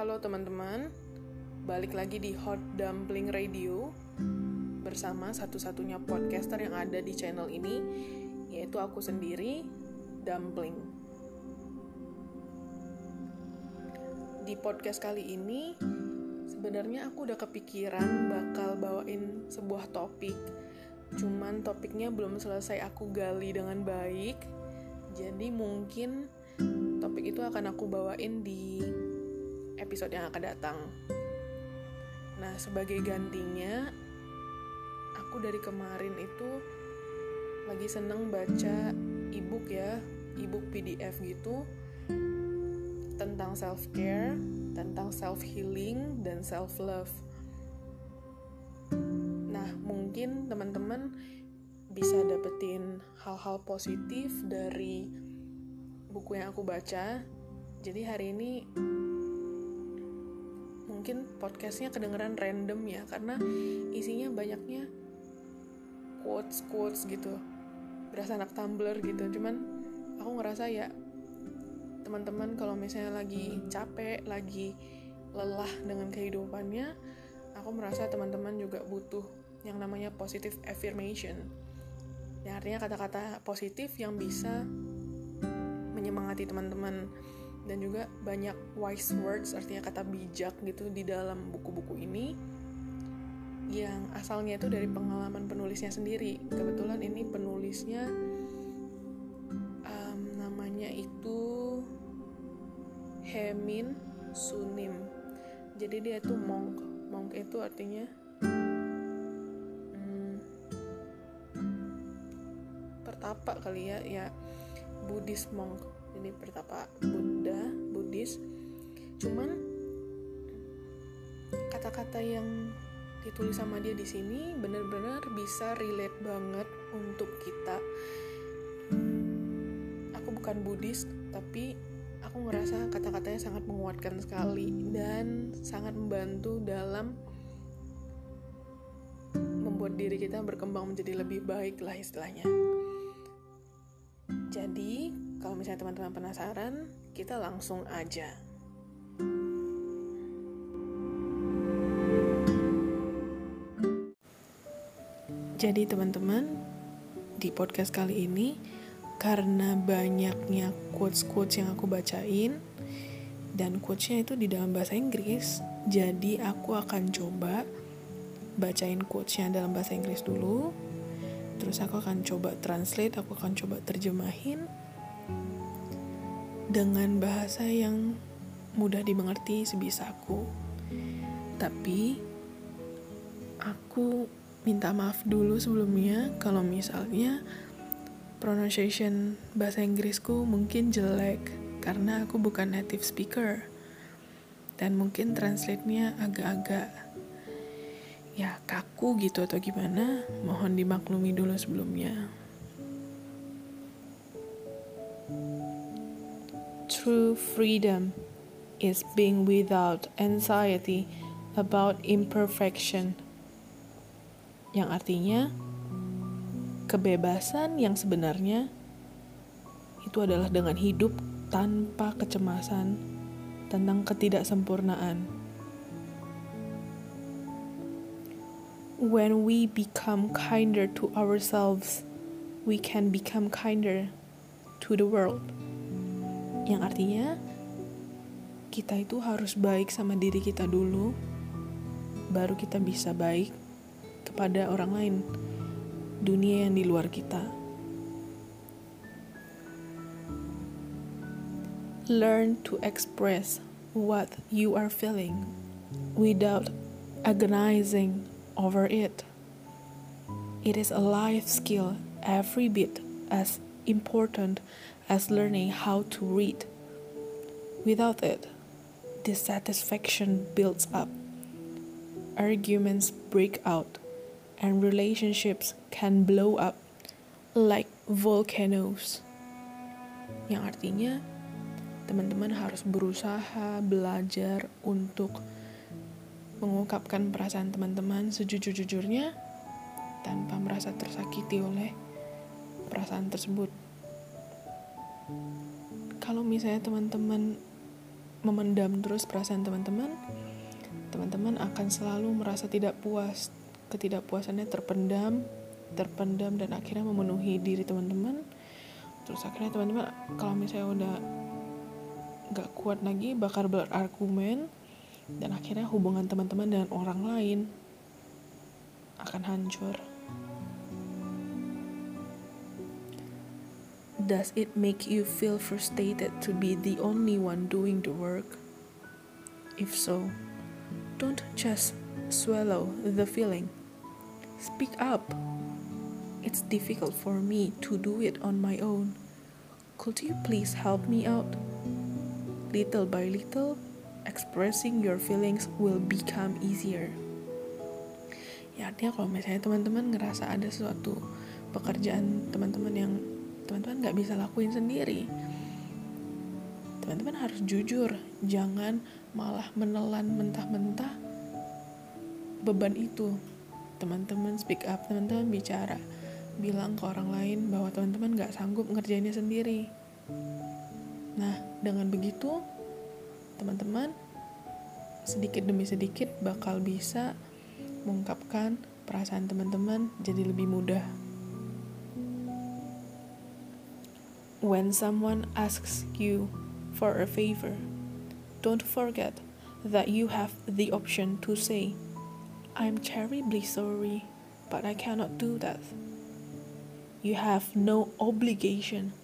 Halo teman-teman, balik lagi di Hot Dumpling Radio bersama satu-satunya podcaster yang ada di channel ini, yaitu aku sendiri, Dumpling. Di podcast kali ini, sebenarnya aku udah kepikiran bakal bawain sebuah topik, cuman topiknya belum selesai aku gali dengan baik, jadi mungkin topik itu akan aku bawain di episode yang akan datang. Nah, sebagai gantinya, aku dari kemarin itu lagi seneng baca ebook ya, ebook PDF gitu tentang self care, tentang self healing dan self love. Nah, mungkin teman-teman bisa dapetin hal-hal positif dari buku yang aku baca. Jadi hari ini mungkin podcastnya kedengeran random ya karena isinya banyaknya quotes quotes gitu. Berasa anak Tumblr gitu. Cuman aku ngerasa ya teman-teman kalau misalnya lagi capek lagi lelah dengan kehidupannya aku merasa teman-teman juga butuh yang namanya positive affirmation. Yang artinya kata-kata positif yang bisa menyemangati teman-teman dan juga banyak wise words artinya kata bijak gitu di dalam buku-buku ini. Yang asalnya itu dari pengalaman penulisnya sendiri. Kebetulan ini penulisnya um, namanya itu Hemin Sunim. Jadi dia itu monk. Monk itu artinya hmm, pertapa kali ya ya Buddhist monk jadi pertapa Buddha Buddhis. Cuman kata-kata yang ditulis sama dia di sini benar-benar bisa relate banget untuk kita. Aku bukan Buddhis tapi aku ngerasa kata-katanya sangat menguatkan sekali dan sangat membantu dalam membuat diri kita berkembang menjadi lebih baik lah istilahnya. Jadi kalau misalnya teman-teman penasaran, kita langsung aja. Jadi teman-teman, di podcast kali ini, karena banyaknya quotes-quotes yang aku bacain, dan quotesnya itu di dalam bahasa Inggris, jadi aku akan coba bacain quotesnya dalam bahasa Inggris dulu, terus aku akan coba translate, aku akan coba terjemahin, dengan bahasa yang mudah dimengerti sebisaku. Tapi aku minta maaf dulu sebelumnya kalau misalnya pronunciation bahasa Inggrisku mungkin jelek karena aku bukan native speaker. Dan mungkin translate-nya agak-agak ya kaku gitu atau gimana, mohon dimaklumi dulu sebelumnya. True freedom is being without anxiety about imperfection. Yang artinya kebebasan yang sebenarnya itu adalah dengan hidup tanpa kecemasan tentang ketidaksempurnaan. When we become kinder to ourselves, we can become kinder to the world yang artinya kita itu harus baik sama diri kita dulu, baru kita bisa baik kepada orang lain, dunia yang di luar kita. Learn to express what you are feeling without agonizing over it. It is a life skill every bit as important as learning how to read. Without it, dissatisfaction builds up, arguments break out, and relationships can blow up like volcanoes. Yang artinya, teman-teman harus berusaha belajar untuk mengungkapkan perasaan teman-teman sejujur-jujurnya tanpa merasa tersakiti oleh perasaan tersebut kalau misalnya teman-teman memendam terus perasaan teman-teman, teman-teman akan selalu merasa tidak puas. Ketidakpuasannya terpendam, terpendam dan akhirnya memenuhi diri teman-teman. Terus akhirnya teman-teman kalau misalnya udah gak kuat lagi bakal berargumen dan akhirnya hubungan teman-teman dengan orang lain akan hancur. Does it make you feel frustrated to be the only one doing the work? If so, don't just swallow the feeling. Speak up. It's difficult for me to do it on my own. Could you please help me out? Little by little, expressing your feelings will become easier. Ya artinya kalau misalnya teman-teman ngerasa ada suatu pekerjaan teman-teman yang teman-teman nggak bisa lakuin sendiri, teman-teman harus jujur, jangan malah menelan mentah-mentah beban itu. Teman-teman speak up, teman-teman bicara, bilang ke orang lain bahwa teman-teman nggak sanggup ngerjainnya sendiri. Nah, dengan begitu, teman-teman sedikit demi sedikit bakal bisa mengungkapkan perasaan teman-teman jadi lebih mudah. When someone asks you for a favor, don't forget that you have the option to say, I'm terribly sorry, but I cannot do that. You have no obligation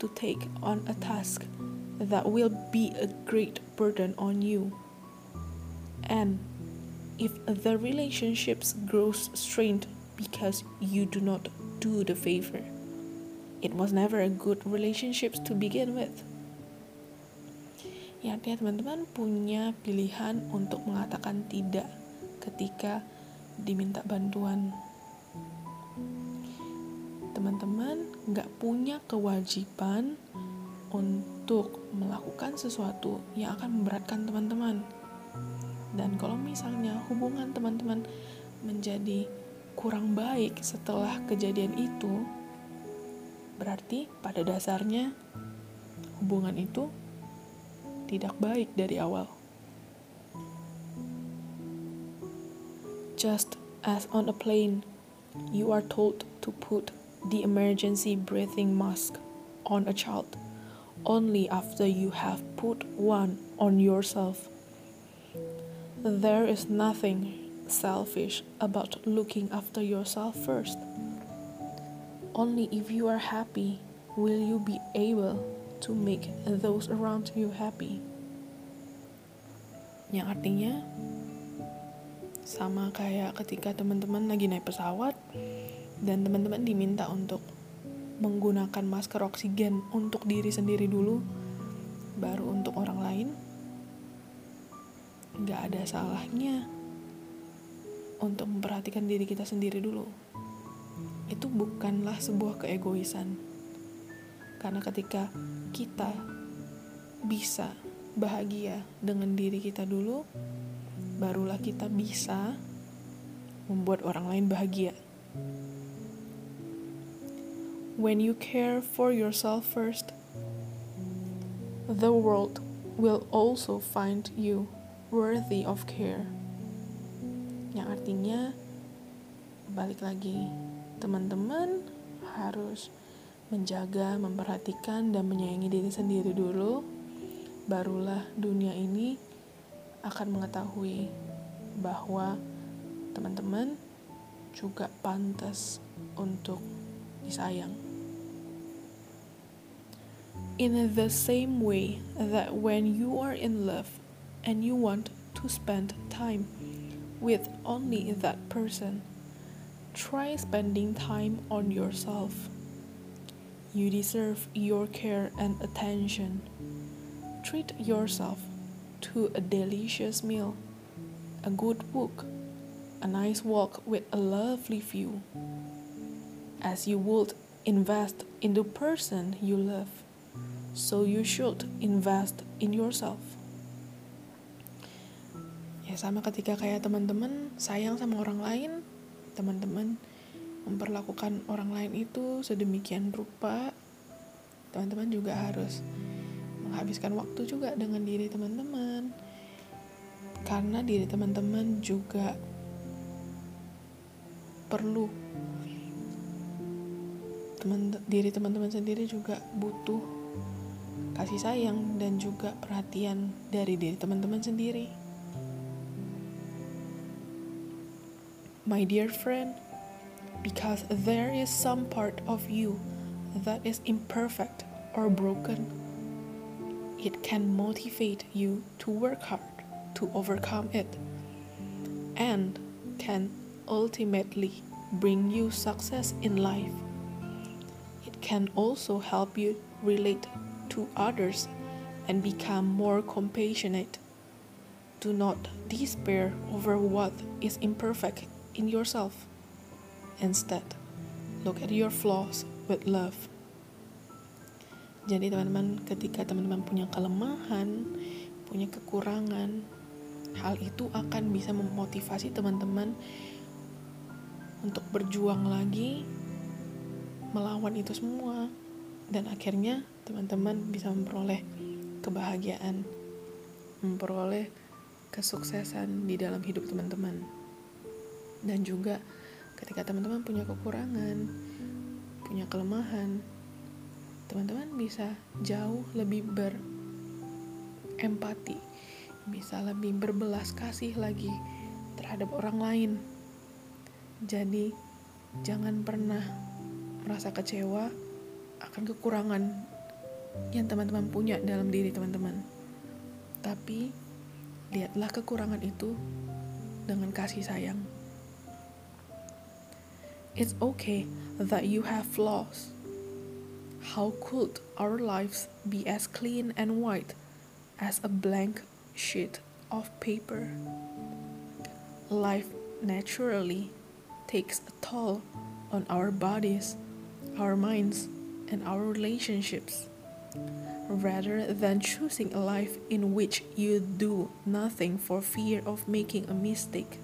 to take on a task that will be a great burden on you. And if the relationships grows strained because you do not do the favor, it was never a good relationship to begin with. Ya, artinya teman-teman punya pilihan untuk mengatakan tidak ketika diminta bantuan. Teman-teman nggak punya kewajiban untuk melakukan sesuatu yang akan memberatkan teman-teman. Dan kalau misalnya hubungan teman-teman menjadi kurang baik setelah kejadian itu, berarti pada dasarnya hubungan itu tidak baik dari awal. Just as on a plane, you are told to put the emergency breathing mask on a child only after you have put one on yourself. There is nothing selfish about looking after yourself first. Only if you are happy will you be able to make those around you happy. Yang artinya sama kayak ketika teman-teman lagi naik pesawat dan teman-teman diminta untuk menggunakan masker oksigen untuk diri sendiri dulu, baru untuk orang lain. Gak ada salahnya untuk memperhatikan diri kita sendiri dulu. Itu bukanlah sebuah keegoisan. Karena ketika kita bisa bahagia dengan diri kita dulu, barulah kita bisa membuat orang lain bahagia. When you care for yourself first, the world will also find you worthy of care. Yang artinya, balik lagi, teman-teman harus menjaga, memperhatikan, dan menyayangi diri sendiri dulu, barulah dunia ini akan mengetahui bahwa teman-teman juga pantas untuk disayang. In the same way that when you are in love and you want to spend time with only that person, try spending time on yourself. You deserve your care and attention. Treat yourself to a delicious meal, a good book, a nice walk with a lovely view, as you would invest in the person you love. So you should invest in yourself. Ya sama ketika kayak teman-teman sayang sama orang lain, teman-teman memperlakukan orang lain itu sedemikian rupa, teman-teman juga harus menghabiskan waktu juga dengan diri teman-teman karena diri teman-teman juga perlu teman diri teman-teman sendiri juga butuh kasih sayang dan juga perhatian dari diri teman-teman sendiri. My dear friend, because there is some part of you that is imperfect or broken, it can motivate you to work hard to overcome it and can ultimately bring you success in life. It can also help you relate to others and become more compassionate. Do not despair over what is imperfect in yourself. Instead, look at your flaws with love. Jadi teman-teman, ketika teman-teman punya kelemahan, punya kekurangan, hal itu akan bisa memotivasi teman-teman untuk berjuang lagi melawan itu semua dan akhirnya teman-teman bisa memperoleh kebahagiaan, memperoleh kesuksesan di dalam hidup teman-teman. Dan juga ketika teman-teman punya kekurangan, punya kelemahan, teman-teman bisa jauh lebih berempati, bisa lebih berbelas kasih lagi terhadap orang lain. Jadi, jangan pernah merasa kecewa akan kekurangan yang teman-teman punya dalam diri teman-teman. Tapi, lihatlah kekurangan itu dengan kasih sayang. It's okay that you have flaws how could our lives be as clean and white as a blank sheet of paper? Life naturally takes a toll on our bodies, our minds, and our relationships. Rather than choosing a life in which you do nothing for fear of making a mistake,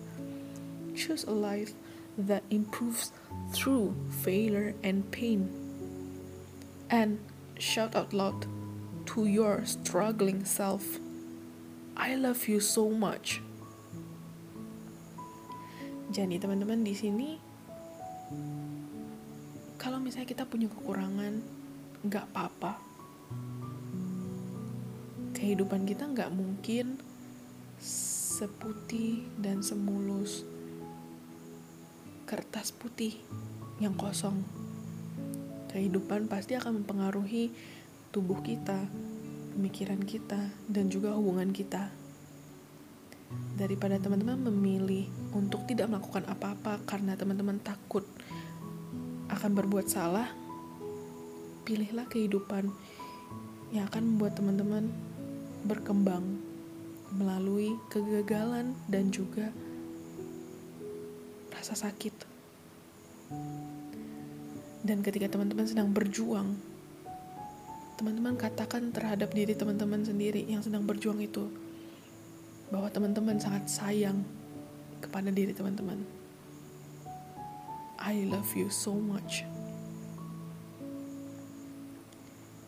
choose a life that improves through failure and pain and shout out loud to your struggling self, I love you so much. Jadi teman-teman di sini kalau misalnya kita punya kekurangan, nggak apa-apa. Kehidupan kita nggak mungkin seputih dan semulus kertas putih yang kosong kehidupan pasti akan mempengaruhi tubuh kita, pemikiran kita, dan juga hubungan kita. Daripada teman-teman memilih untuk tidak melakukan apa-apa karena teman-teman takut akan berbuat salah, pilihlah kehidupan yang akan membuat teman-teman berkembang melalui kegagalan dan juga rasa sakit. Dan ketika teman-teman sedang berjuang, teman-teman katakan terhadap diri teman-teman sendiri yang sedang berjuang itu bahwa teman-teman sangat sayang kepada diri teman-teman. I love you so much.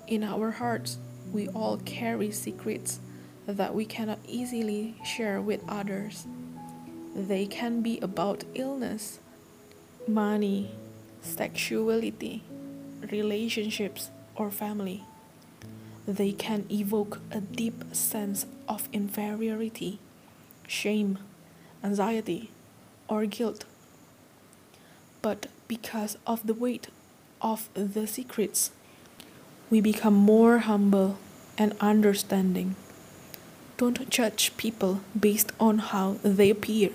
In our hearts, we all carry secrets that we cannot easily share with others. They can be about illness, money, sexuality, relationships, or family. They can evoke a deep sense of inferiority, shame, anxiety, or guilt. But because of the weight of the secrets, we become more humble and understanding. Don't judge people based on how they appear,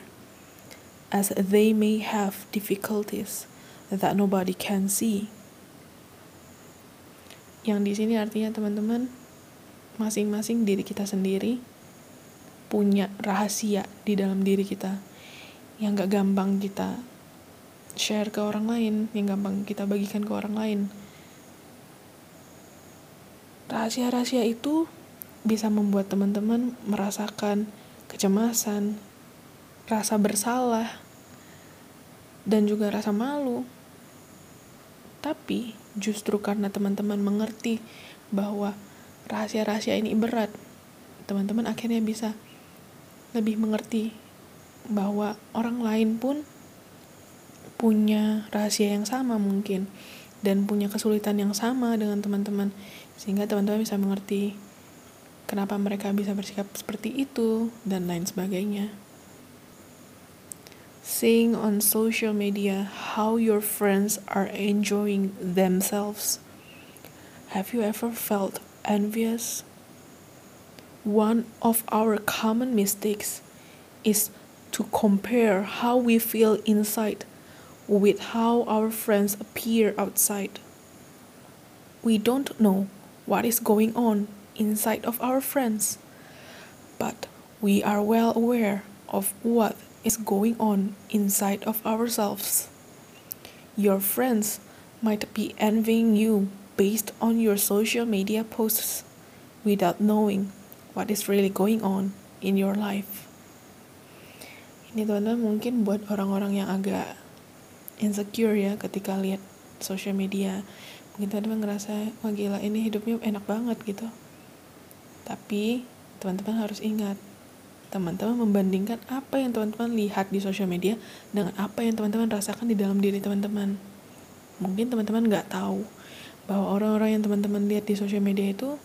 as they may have difficulties that nobody can see. Yang di sini artinya teman-teman, masing-masing diri kita sendiri punya rahasia di dalam diri kita yang gak gampang kita share ke orang lain, yang gampang kita bagikan ke orang lain. Rahasia-rahasia itu bisa membuat teman-teman merasakan kecemasan, rasa bersalah, dan juga rasa malu tapi justru karena teman-teman mengerti bahwa rahasia-rahasia ini berat, teman-teman akhirnya bisa lebih mengerti bahwa orang lain pun punya rahasia yang sama mungkin dan punya kesulitan yang sama dengan teman-teman sehingga teman-teman bisa mengerti kenapa mereka bisa bersikap seperti itu dan lain sebagainya. Seeing on social media how your friends are enjoying themselves. Have you ever felt envious? One of our common mistakes is to compare how we feel inside with how our friends appear outside. We don't know what is going on inside of our friends, but we are well aware of what is going on inside of ourselves. Your friends might be envying you based on your social media posts without knowing what is really going on in your life. Ini teman-teman mungkin buat orang-orang yang agak insecure ya ketika lihat social media mungkin teman-teman ngerasa wah gila ini hidupnya enak banget gitu tapi teman-teman harus ingat teman-teman membandingkan apa yang teman-teman lihat di social media dengan apa yang teman-teman rasakan di dalam diri teman-teman mungkin teman-teman nggak tahu bahwa orang-orang yang teman-teman lihat di social media itu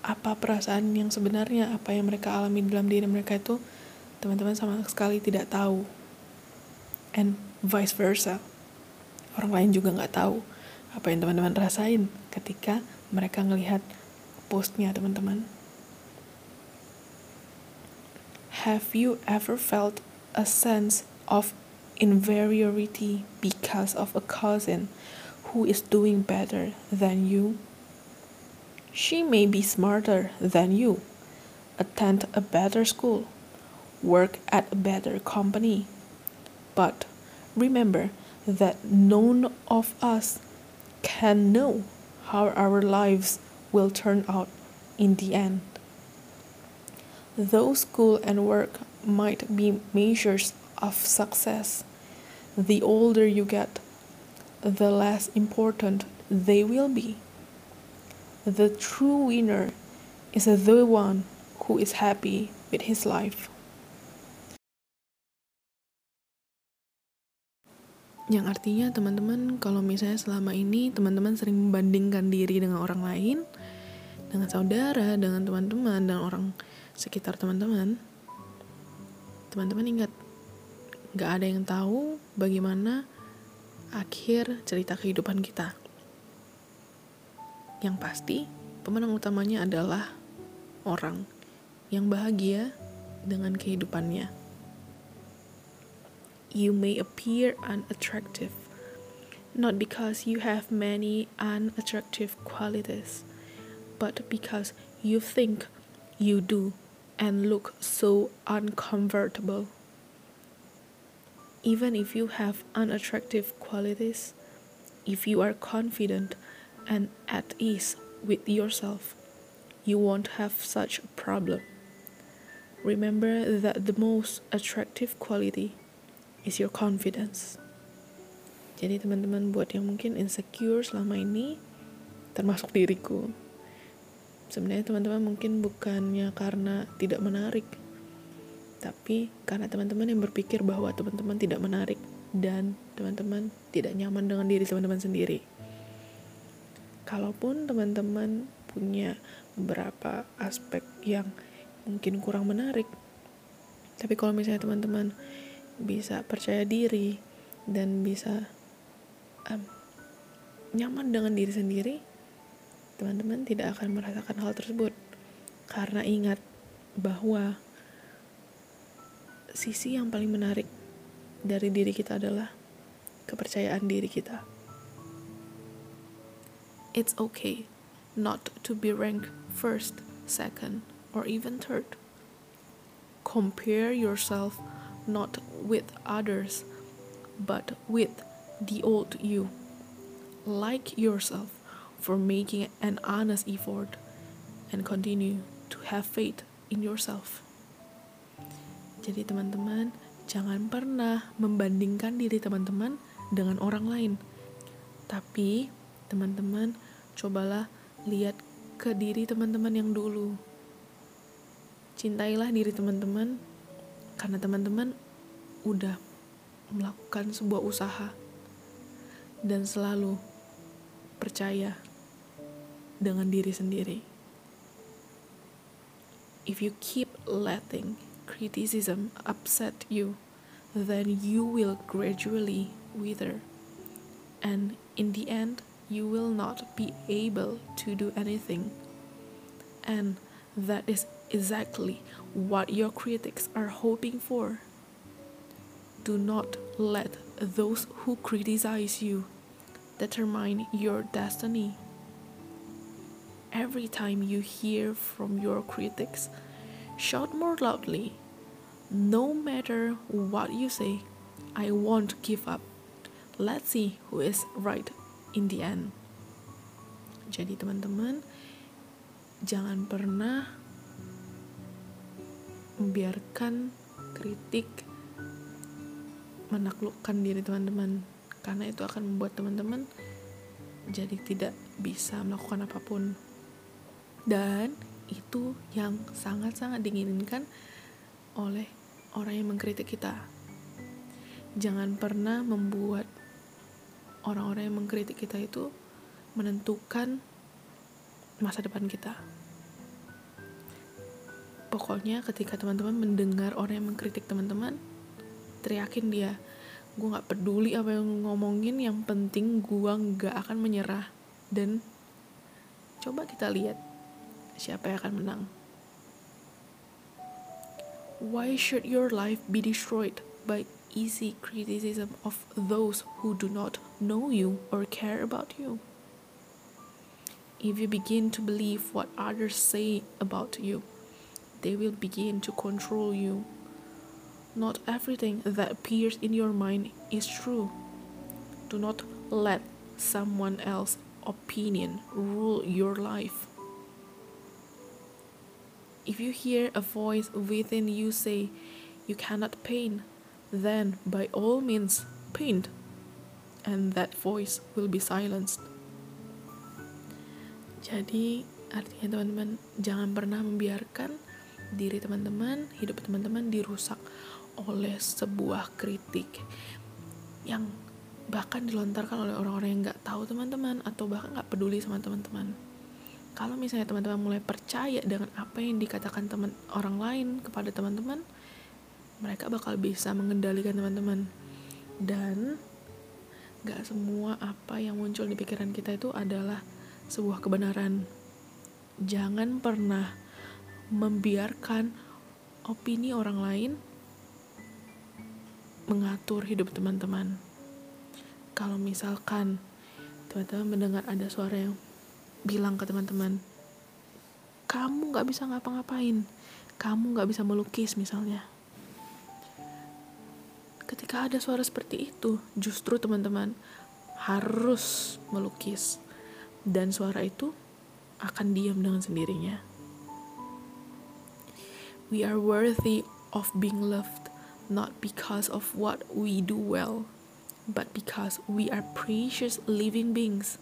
apa perasaan yang sebenarnya apa yang mereka alami dalam diri mereka itu teman-teman sama sekali tidak tahu and vice versa. Orang lain juga nggak tahu apa yang teman-teman rasain ketika mereka ngelihat postnya teman-teman. Have you ever felt a sense of inferiority because of a cousin who is doing better than you? She may be smarter than you, attend a better school, work at a better company, But remember that none of us can know how our lives will turn out in the end. Though school and work might be measures of success, the older you get, the less important they will be. The true winner is the one who is happy with his life. Yang artinya teman-teman kalau misalnya selama ini teman-teman sering membandingkan diri dengan orang lain, dengan saudara, dengan teman-teman, dan orang sekitar teman-teman, teman-teman ingat, gak ada yang tahu bagaimana akhir cerita kehidupan kita. Yang pasti, pemenang utamanya adalah orang yang bahagia dengan kehidupannya. You may appear unattractive, not because you have many unattractive qualities, but because you think you do and look so uncomfortable. Even if you have unattractive qualities, if you are confident and at ease with yourself, you won't have such a problem. Remember that the most attractive quality is your confidence. Jadi teman-teman buat yang mungkin insecure selama ini, termasuk diriku. Sebenarnya teman-teman mungkin bukannya karena tidak menarik, tapi karena teman-teman yang berpikir bahwa teman-teman tidak menarik dan teman-teman tidak nyaman dengan diri teman-teman sendiri. Kalaupun teman-teman punya beberapa aspek yang mungkin kurang menarik, tapi kalau misalnya teman-teman bisa percaya diri dan bisa um, nyaman dengan diri sendiri, teman-teman tidak akan merasakan hal tersebut. Karena ingat bahwa sisi yang paling menarik dari diri kita adalah kepercayaan diri kita. It's okay not to be ranked first, second, or even third. Compare yourself not with others, but with the old you. Like yourself for making an honest effort and continue to have faith in yourself. Jadi teman-teman, jangan pernah membandingkan diri teman-teman dengan orang lain. Tapi teman-teman cobalah lihat ke diri teman-teman yang dulu. Cintailah diri teman-teman karena teman-teman udah melakukan sebuah usaha dan selalu percaya dengan diri sendiri. If you keep letting criticism upset you, then you will gradually wither. And in the end, you will not be able to do anything. And that is exactly what your critics are hoping for. Do not let those who criticize you determine your destiny. Every time you hear from your critics, shout more loudly. No matter what you say, I won't give up. Let's see who is right in the end. Jadi teman-teman, jangan pernah membiarkan kritik menaklukkan diri teman-teman karena itu akan membuat teman-teman jadi tidak bisa melakukan apa pun dan itu yang sangat-sangat diinginkan oleh orang yang mengkritik kita jangan pernah membuat orang-orang yang mengkritik kita itu menentukan masa depan kita. Pokoknya ketika teman-teman mendengar orang yang mengkritik teman-teman, teriakin dia, gue gak peduli apa yang ngomongin, yang penting gue gak akan menyerah. Dan coba kita lihat siapa yang akan menang. Why should your life be destroyed by easy criticism of those who do not know you or care about you. If you begin to believe what others say about you, they will begin to control you. Not everything that appears in your mind is true. Do not let someone else's opinion rule your life. If you hear a voice within you say, You cannot paint, then by all means paint, and that voice will be silenced. Jadi, artinya teman-teman, jangan pernah membiarkan diri teman-teman, hidup teman-teman dirusak oleh sebuah kritik yang bahkan dilontarkan oleh orang-orang yang nggak tahu teman-teman atau bahkan nggak peduli sama teman-teman. Kalau misalnya teman-teman mulai percaya dengan apa yang dikatakan teman orang lain kepada teman-teman, mereka bakal bisa mengendalikan teman-teman. Dan gak semua apa yang muncul di pikiran kita itu adalah sebuah kebenaran. Jangan pernah membiarkan opini orang lain mengatur hidup teman-teman. Kalau misalkan teman-teman mendengar ada suara yang bilang ke teman-teman kamu gak bisa ngapa-ngapain kamu gak bisa melukis misalnya ketika ada suara seperti itu, justru teman-teman harus melukis. Dan suara itu akan diam dengan sendirinya. We are worthy of being loved not because of what we do well, but because we are precious living beings.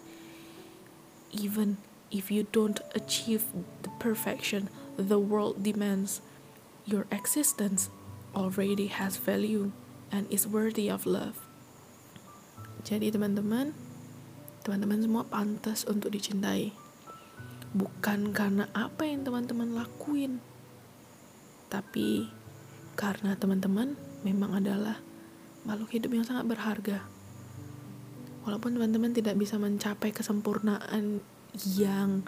Even if you don't achieve the perfection the world demands, your existence already has value and is worthy of love. Jadi teman-teman, teman-teman semua pantas untuk dicintai. Bukan karena apa yang teman-teman lakuin, tapi karena teman-teman memang adalah makhluk hidup yang sangat berharga. Walaupun teman-teman tidak bisa mencapai kesempurnaan yang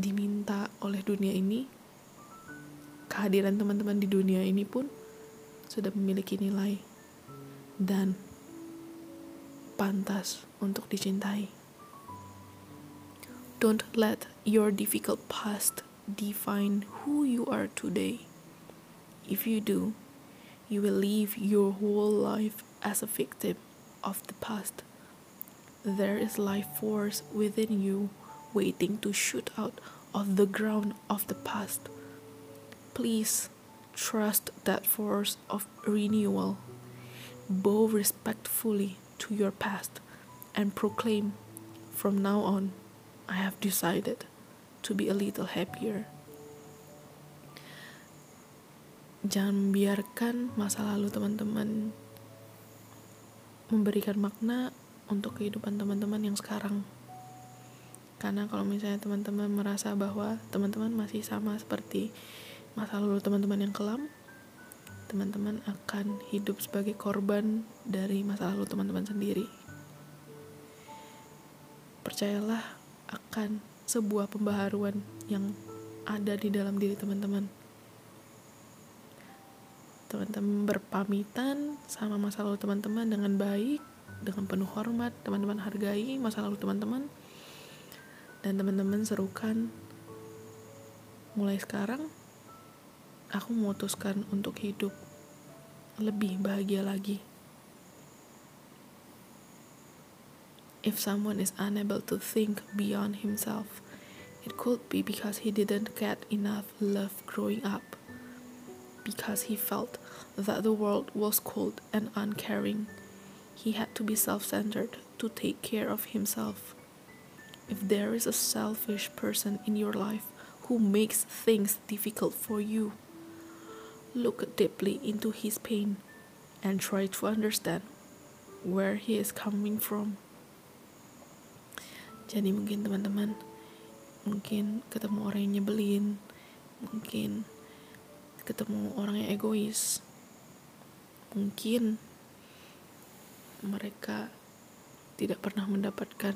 diminta oleh dunia ini, kehadiran teman-teman di dunia ini pun sudah memiliki nilai dan pantas untuk dicintai. Don't let your difficult past define who you are today. If you do, you will live your whole life as a victim of the past. There is life force within you waiting to shoot out of the ground of the past. Please Trust that force of renewal. Bow respectfully to your past and proclaim, from now on, I have decided to be a little happier. Jangan biarkan masa lalu teman-teman memberikan makna untuk kehidupan teman-teman yang sekarang. Karena kalau misalnya teman-teman merasa bahwa teman-teman masih sama seperti masa lalu teman-teman yang kelam, teman-teman akan hidup sebagai korban dari masa lalu teman-teman sendiri. Percayalah akan sebuah pembaharuan yang ada di dalam diri teman-teman. Teman-teman berpamitan sama masa lalu teman-teman dengan baik, dengan penuh hormat, teman-teman hargai masa lalu teman-teman, dan teman-teman serukan. Mulai sekarang aku memutuskan untuk hidup lebih bahagia lagi. If someone is unable to think beyond himself, it could be because he didn't get enough love growing up, because he felt that the world was cold and uncaring. He had to be self centered to take care of himself. If there is a selfish person in your life who makes things difficult for you, look deeply into his pain and try to understand where he is coming from. Jadi mungkin teman-teman mungkin ketemu orang yang nyebelin, mungkin ketemu orang yang egois, mungkin mereka tidak pernah mendapatkan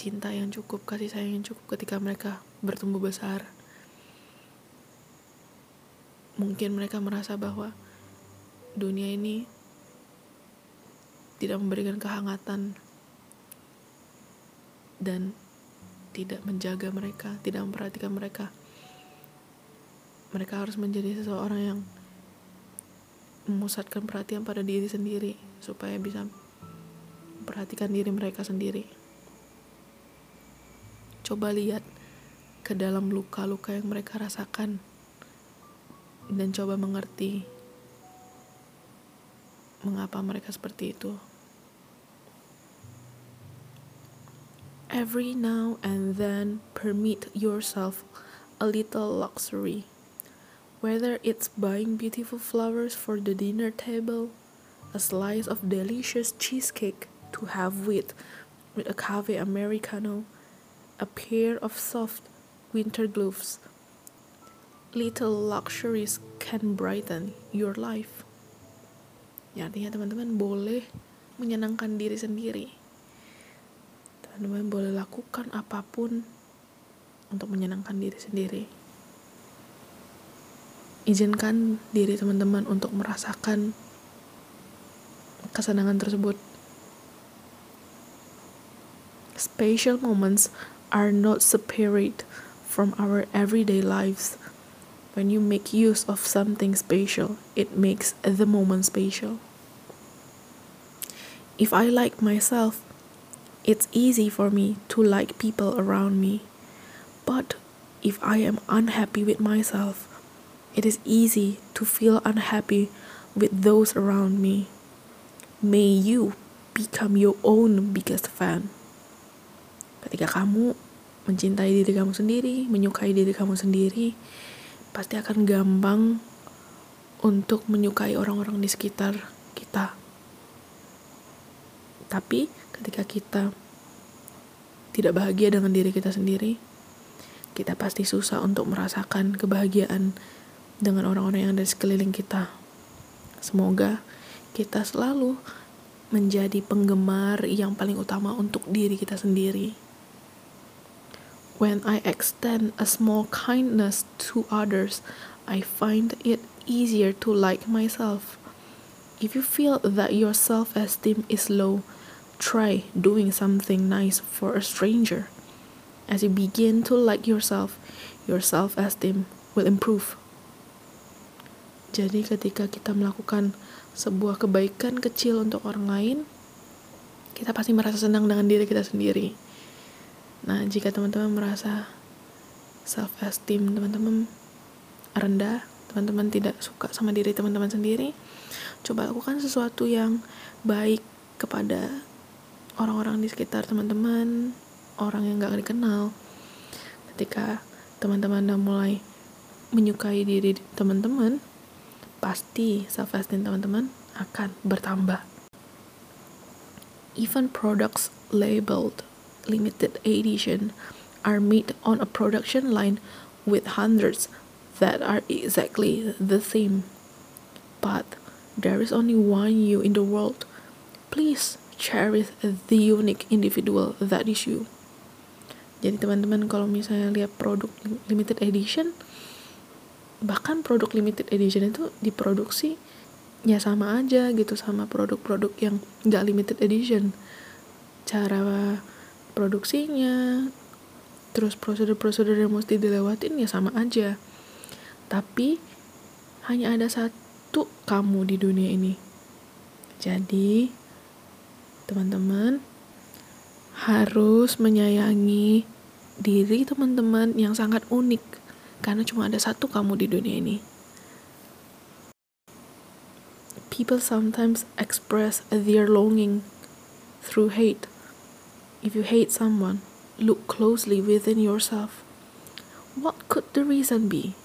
cinta yang cukup, kasih sayang yang cukup ketika mereka bertumbuh besar. Mungkin mereka merasa bahwa dunia ini tidak memberikan kehangatan dan tidak menjaga mereka, tidak memperhatikan mereka. Mereka harus menjadi seseorang yang memusatkan perhatian pada diri sendiri supaya bisa memperhatikan diri mereka sendiri. Coba lihat ke dalam luka-luka yang mereka rasakan dan coba mengerti mengapa mereka seperti itu. Every now and then, permit yourself a little luxury. Whether it's buying beautiful flowers for the dinner table, a slice of delicious cheesecake to have with, with a cafe americano, a pair of soft winter gloves. Little luxuries can brighten your life. Ya, artinya teman-teman boleh menyenangkan diri sendiri teman-teman boleh lakukan apapun untuk menyenangkan diri sendiri. Izinkan diri teman-teman untuk merasakan kesenangan tersebut. Special moments are not separate from our everyday lives. When you make use of something special, it makes the moment special. If I like myself, it's easy for me to like people around me. But if I am unhappy with myself, it is easy to feel unhappy with those around me. May you become your own biggest fan. Ketika kamu mencintai diri kamu sendiri, menyukai diri kamu sendiri, pasti akan gampang untuk menyukai orang-orang di sekitar kita. Tapi ketika kita tidak bahagia dengan diri kita sendiri, kita pasti susah untuk merasakan kebahagiaan dengan orang-orang yang ada di sekeliling kita. Semoga kita selalu menjadi penggemar yang paling utama untuk diri kita sendiri. When I extend a small kindness to others, I find it easier to like myself. If you feel that your self esteem is low, try doing something nice for a stranger. As you begin to like yourself, your self esteem will improve. Jadi, ketika kita melakukan sebuah kebaikan kecil untuk orang lain, kita pasti merasa senang dengan diri kita sendiri. Nah, jika teman-teman merasa self esteem teman-teman rendah, teman-teman tidak suka sama diri teman-teman sendiri, coba lakukan sesuatu yang baik kepada orang-orang di sekitar teman-teman orang yang gak dikenal ketika teman-teman udah mulai menyukai diri teman-teman pasti self esteem teman-teman akan bertambah. Even products labeled limited edition are made on a production line with hundreds that are exactly the same. But there is only one you in the world. Please cherish the unique individual that is you. Jadi teman-teman kalau misalnya lihat produk limited edition bahkan produk limited edition itu diproduksi ya sama aja gitu sama produk-produk yang nggak limited edition. Cara produksinya terus prosedur-prosedur yang mesti dilewatin ya sama aja. Tapi hanya ada satu kamu di dunia ini. Jadi teman-teman harus menyayangi diri teman-teman yang sangat unik karena cuma ada satu kamu di dunia ini. People sometimes express their longing through hate. If you hate someone, look closely within yourself. What could the reason be?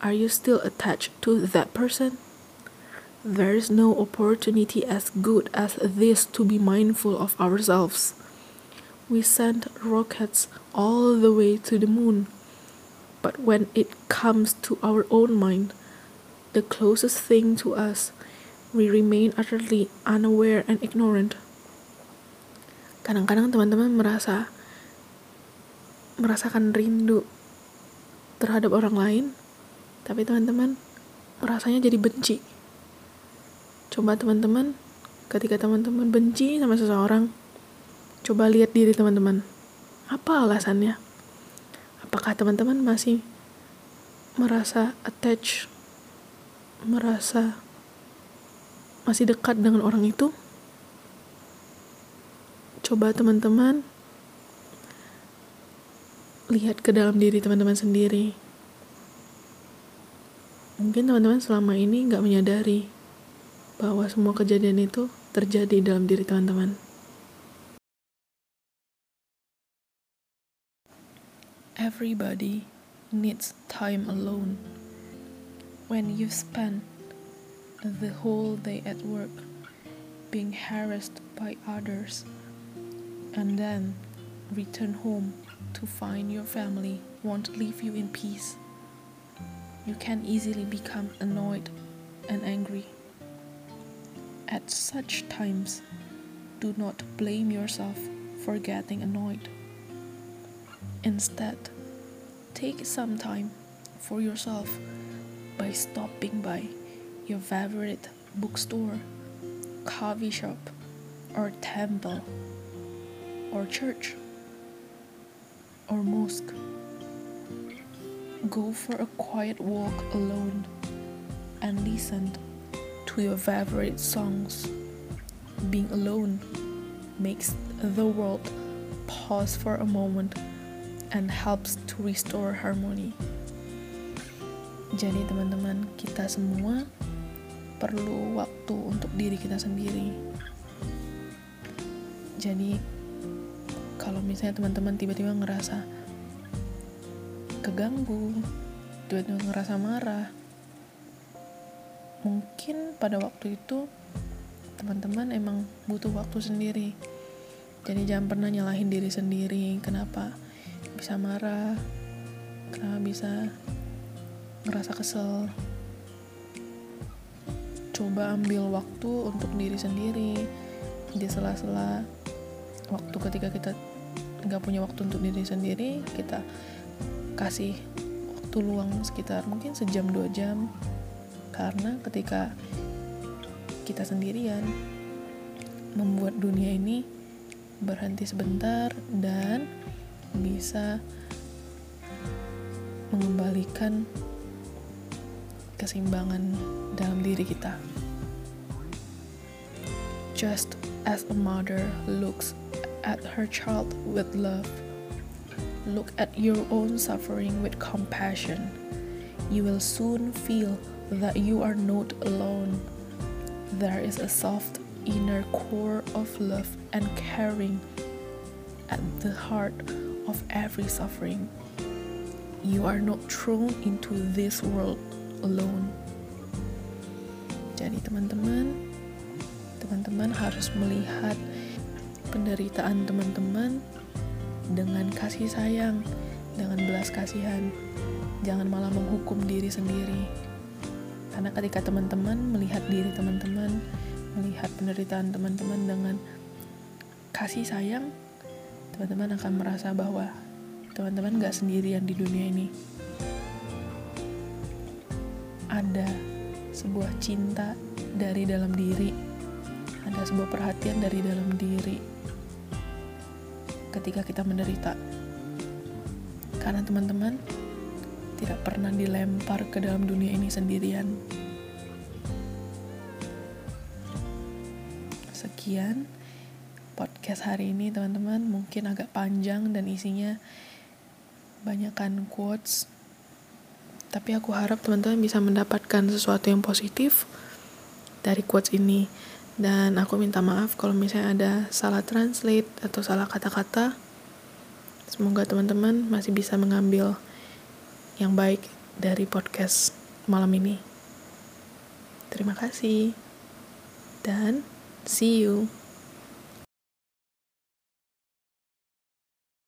Are you still attached to that person? There is no opportunity as good as this to be mindful of ourselves. we send rockets all the way to the moon. But when it comes to our own mind, the closest thing to us, we remain utterly unaware and ignorant. Kadang-kadang teman-teman merasa merasakan rindu terhadap orang lain, tapi teman-teman merasanya jadi benci. Coba teman-teman, ketika teman-teman benci sama seseorang, Coba lihat diri teman-teman. Apa alasannya? Apakah teman-teman masih merasa attach, merasa masih dekat dengan orang itu? Coba teman-teman lihat ke dalam diri teman-teman sendiri. Mungkin teman-teman selama ini nggak menyadari bahwa semua kejadian itu terjadi dalam diri teman-teman. Everybody needs time alone. When you spend the whole day at work being harassed by others and then return home to find your family won't leave you in peace, you can easily become annoyed and angry. At such times, do not blame yourself for getting annoyed. Instead, take some time for yourself by stopping by your favorite bookstore, coffee shop, or temple, or church, or mosque. Go for a quiet walk alone and listen to your favorite songs. Being alone makes the world pause for a moment and helps to restore harmony. Jadi teman-teman, kita semua perlu waktu untuk diri kita sendiri. Jadi kalau misalnya teman-teman tiba-tiba ngerasa keganggu, tiba-tiba ngerasa marah, mungkin pada waktu itu teman-teman emang butuh waktu sendiri. Jadi jangan pernah nyalahin diri sendiri. Kenapa? Bisa marah kenapa bisa ngerasa kesel. Coba ambil waktu untuk diri sendiri di sela-sela waktu ketika kita nggak punya waktu untuk diri sendiri kita kasih waktu luang sekitar mungkin sejam dua jam. Karena ketika kita sendirian membuat dunia ini berhenti sebentar dan bisa mengembalikan keseimbangan dalam diri kita. Just as a mother looks at her child with love, look at your own suffering with compassion. You will soon feel that you are not alone. There is a soft inner core of love and caring at the heart of every suffering. You are not thrown into this world alone. Jadi teman-teman, teman-teman harus melihat penderitaan teman-teman dengan kasih sayang, dengan belas kasihan. Jangan malah menghukum diri sendiri karena ketika teman-teman melihat diri teman-teman melihat penderitaan teman-teman dengan kasih sayang teman-teman akan merasa bahwa teman-teman gak sendirian di dunia ini ada sebuah cinta dari dalam diri ada sebuah perhatian dari dalam diri ketika kita menderita karena teman-teman tidak pernah dilempar ke dalam dunia ini sendirian. Sekian podcast hari ini teman-teman mungkin agak panjang dan isinya banyakkan quotes tapi aku harap teman-teman bisa mendapatkan sesuatu yang positif dari quotes ini dan aku minta maaf kalau misalnya ada salah translate atau salah kata-kata semoga teman-teman masih bisa mengambil yang baik dari podcast malam ini. Terima kasih, dan see you.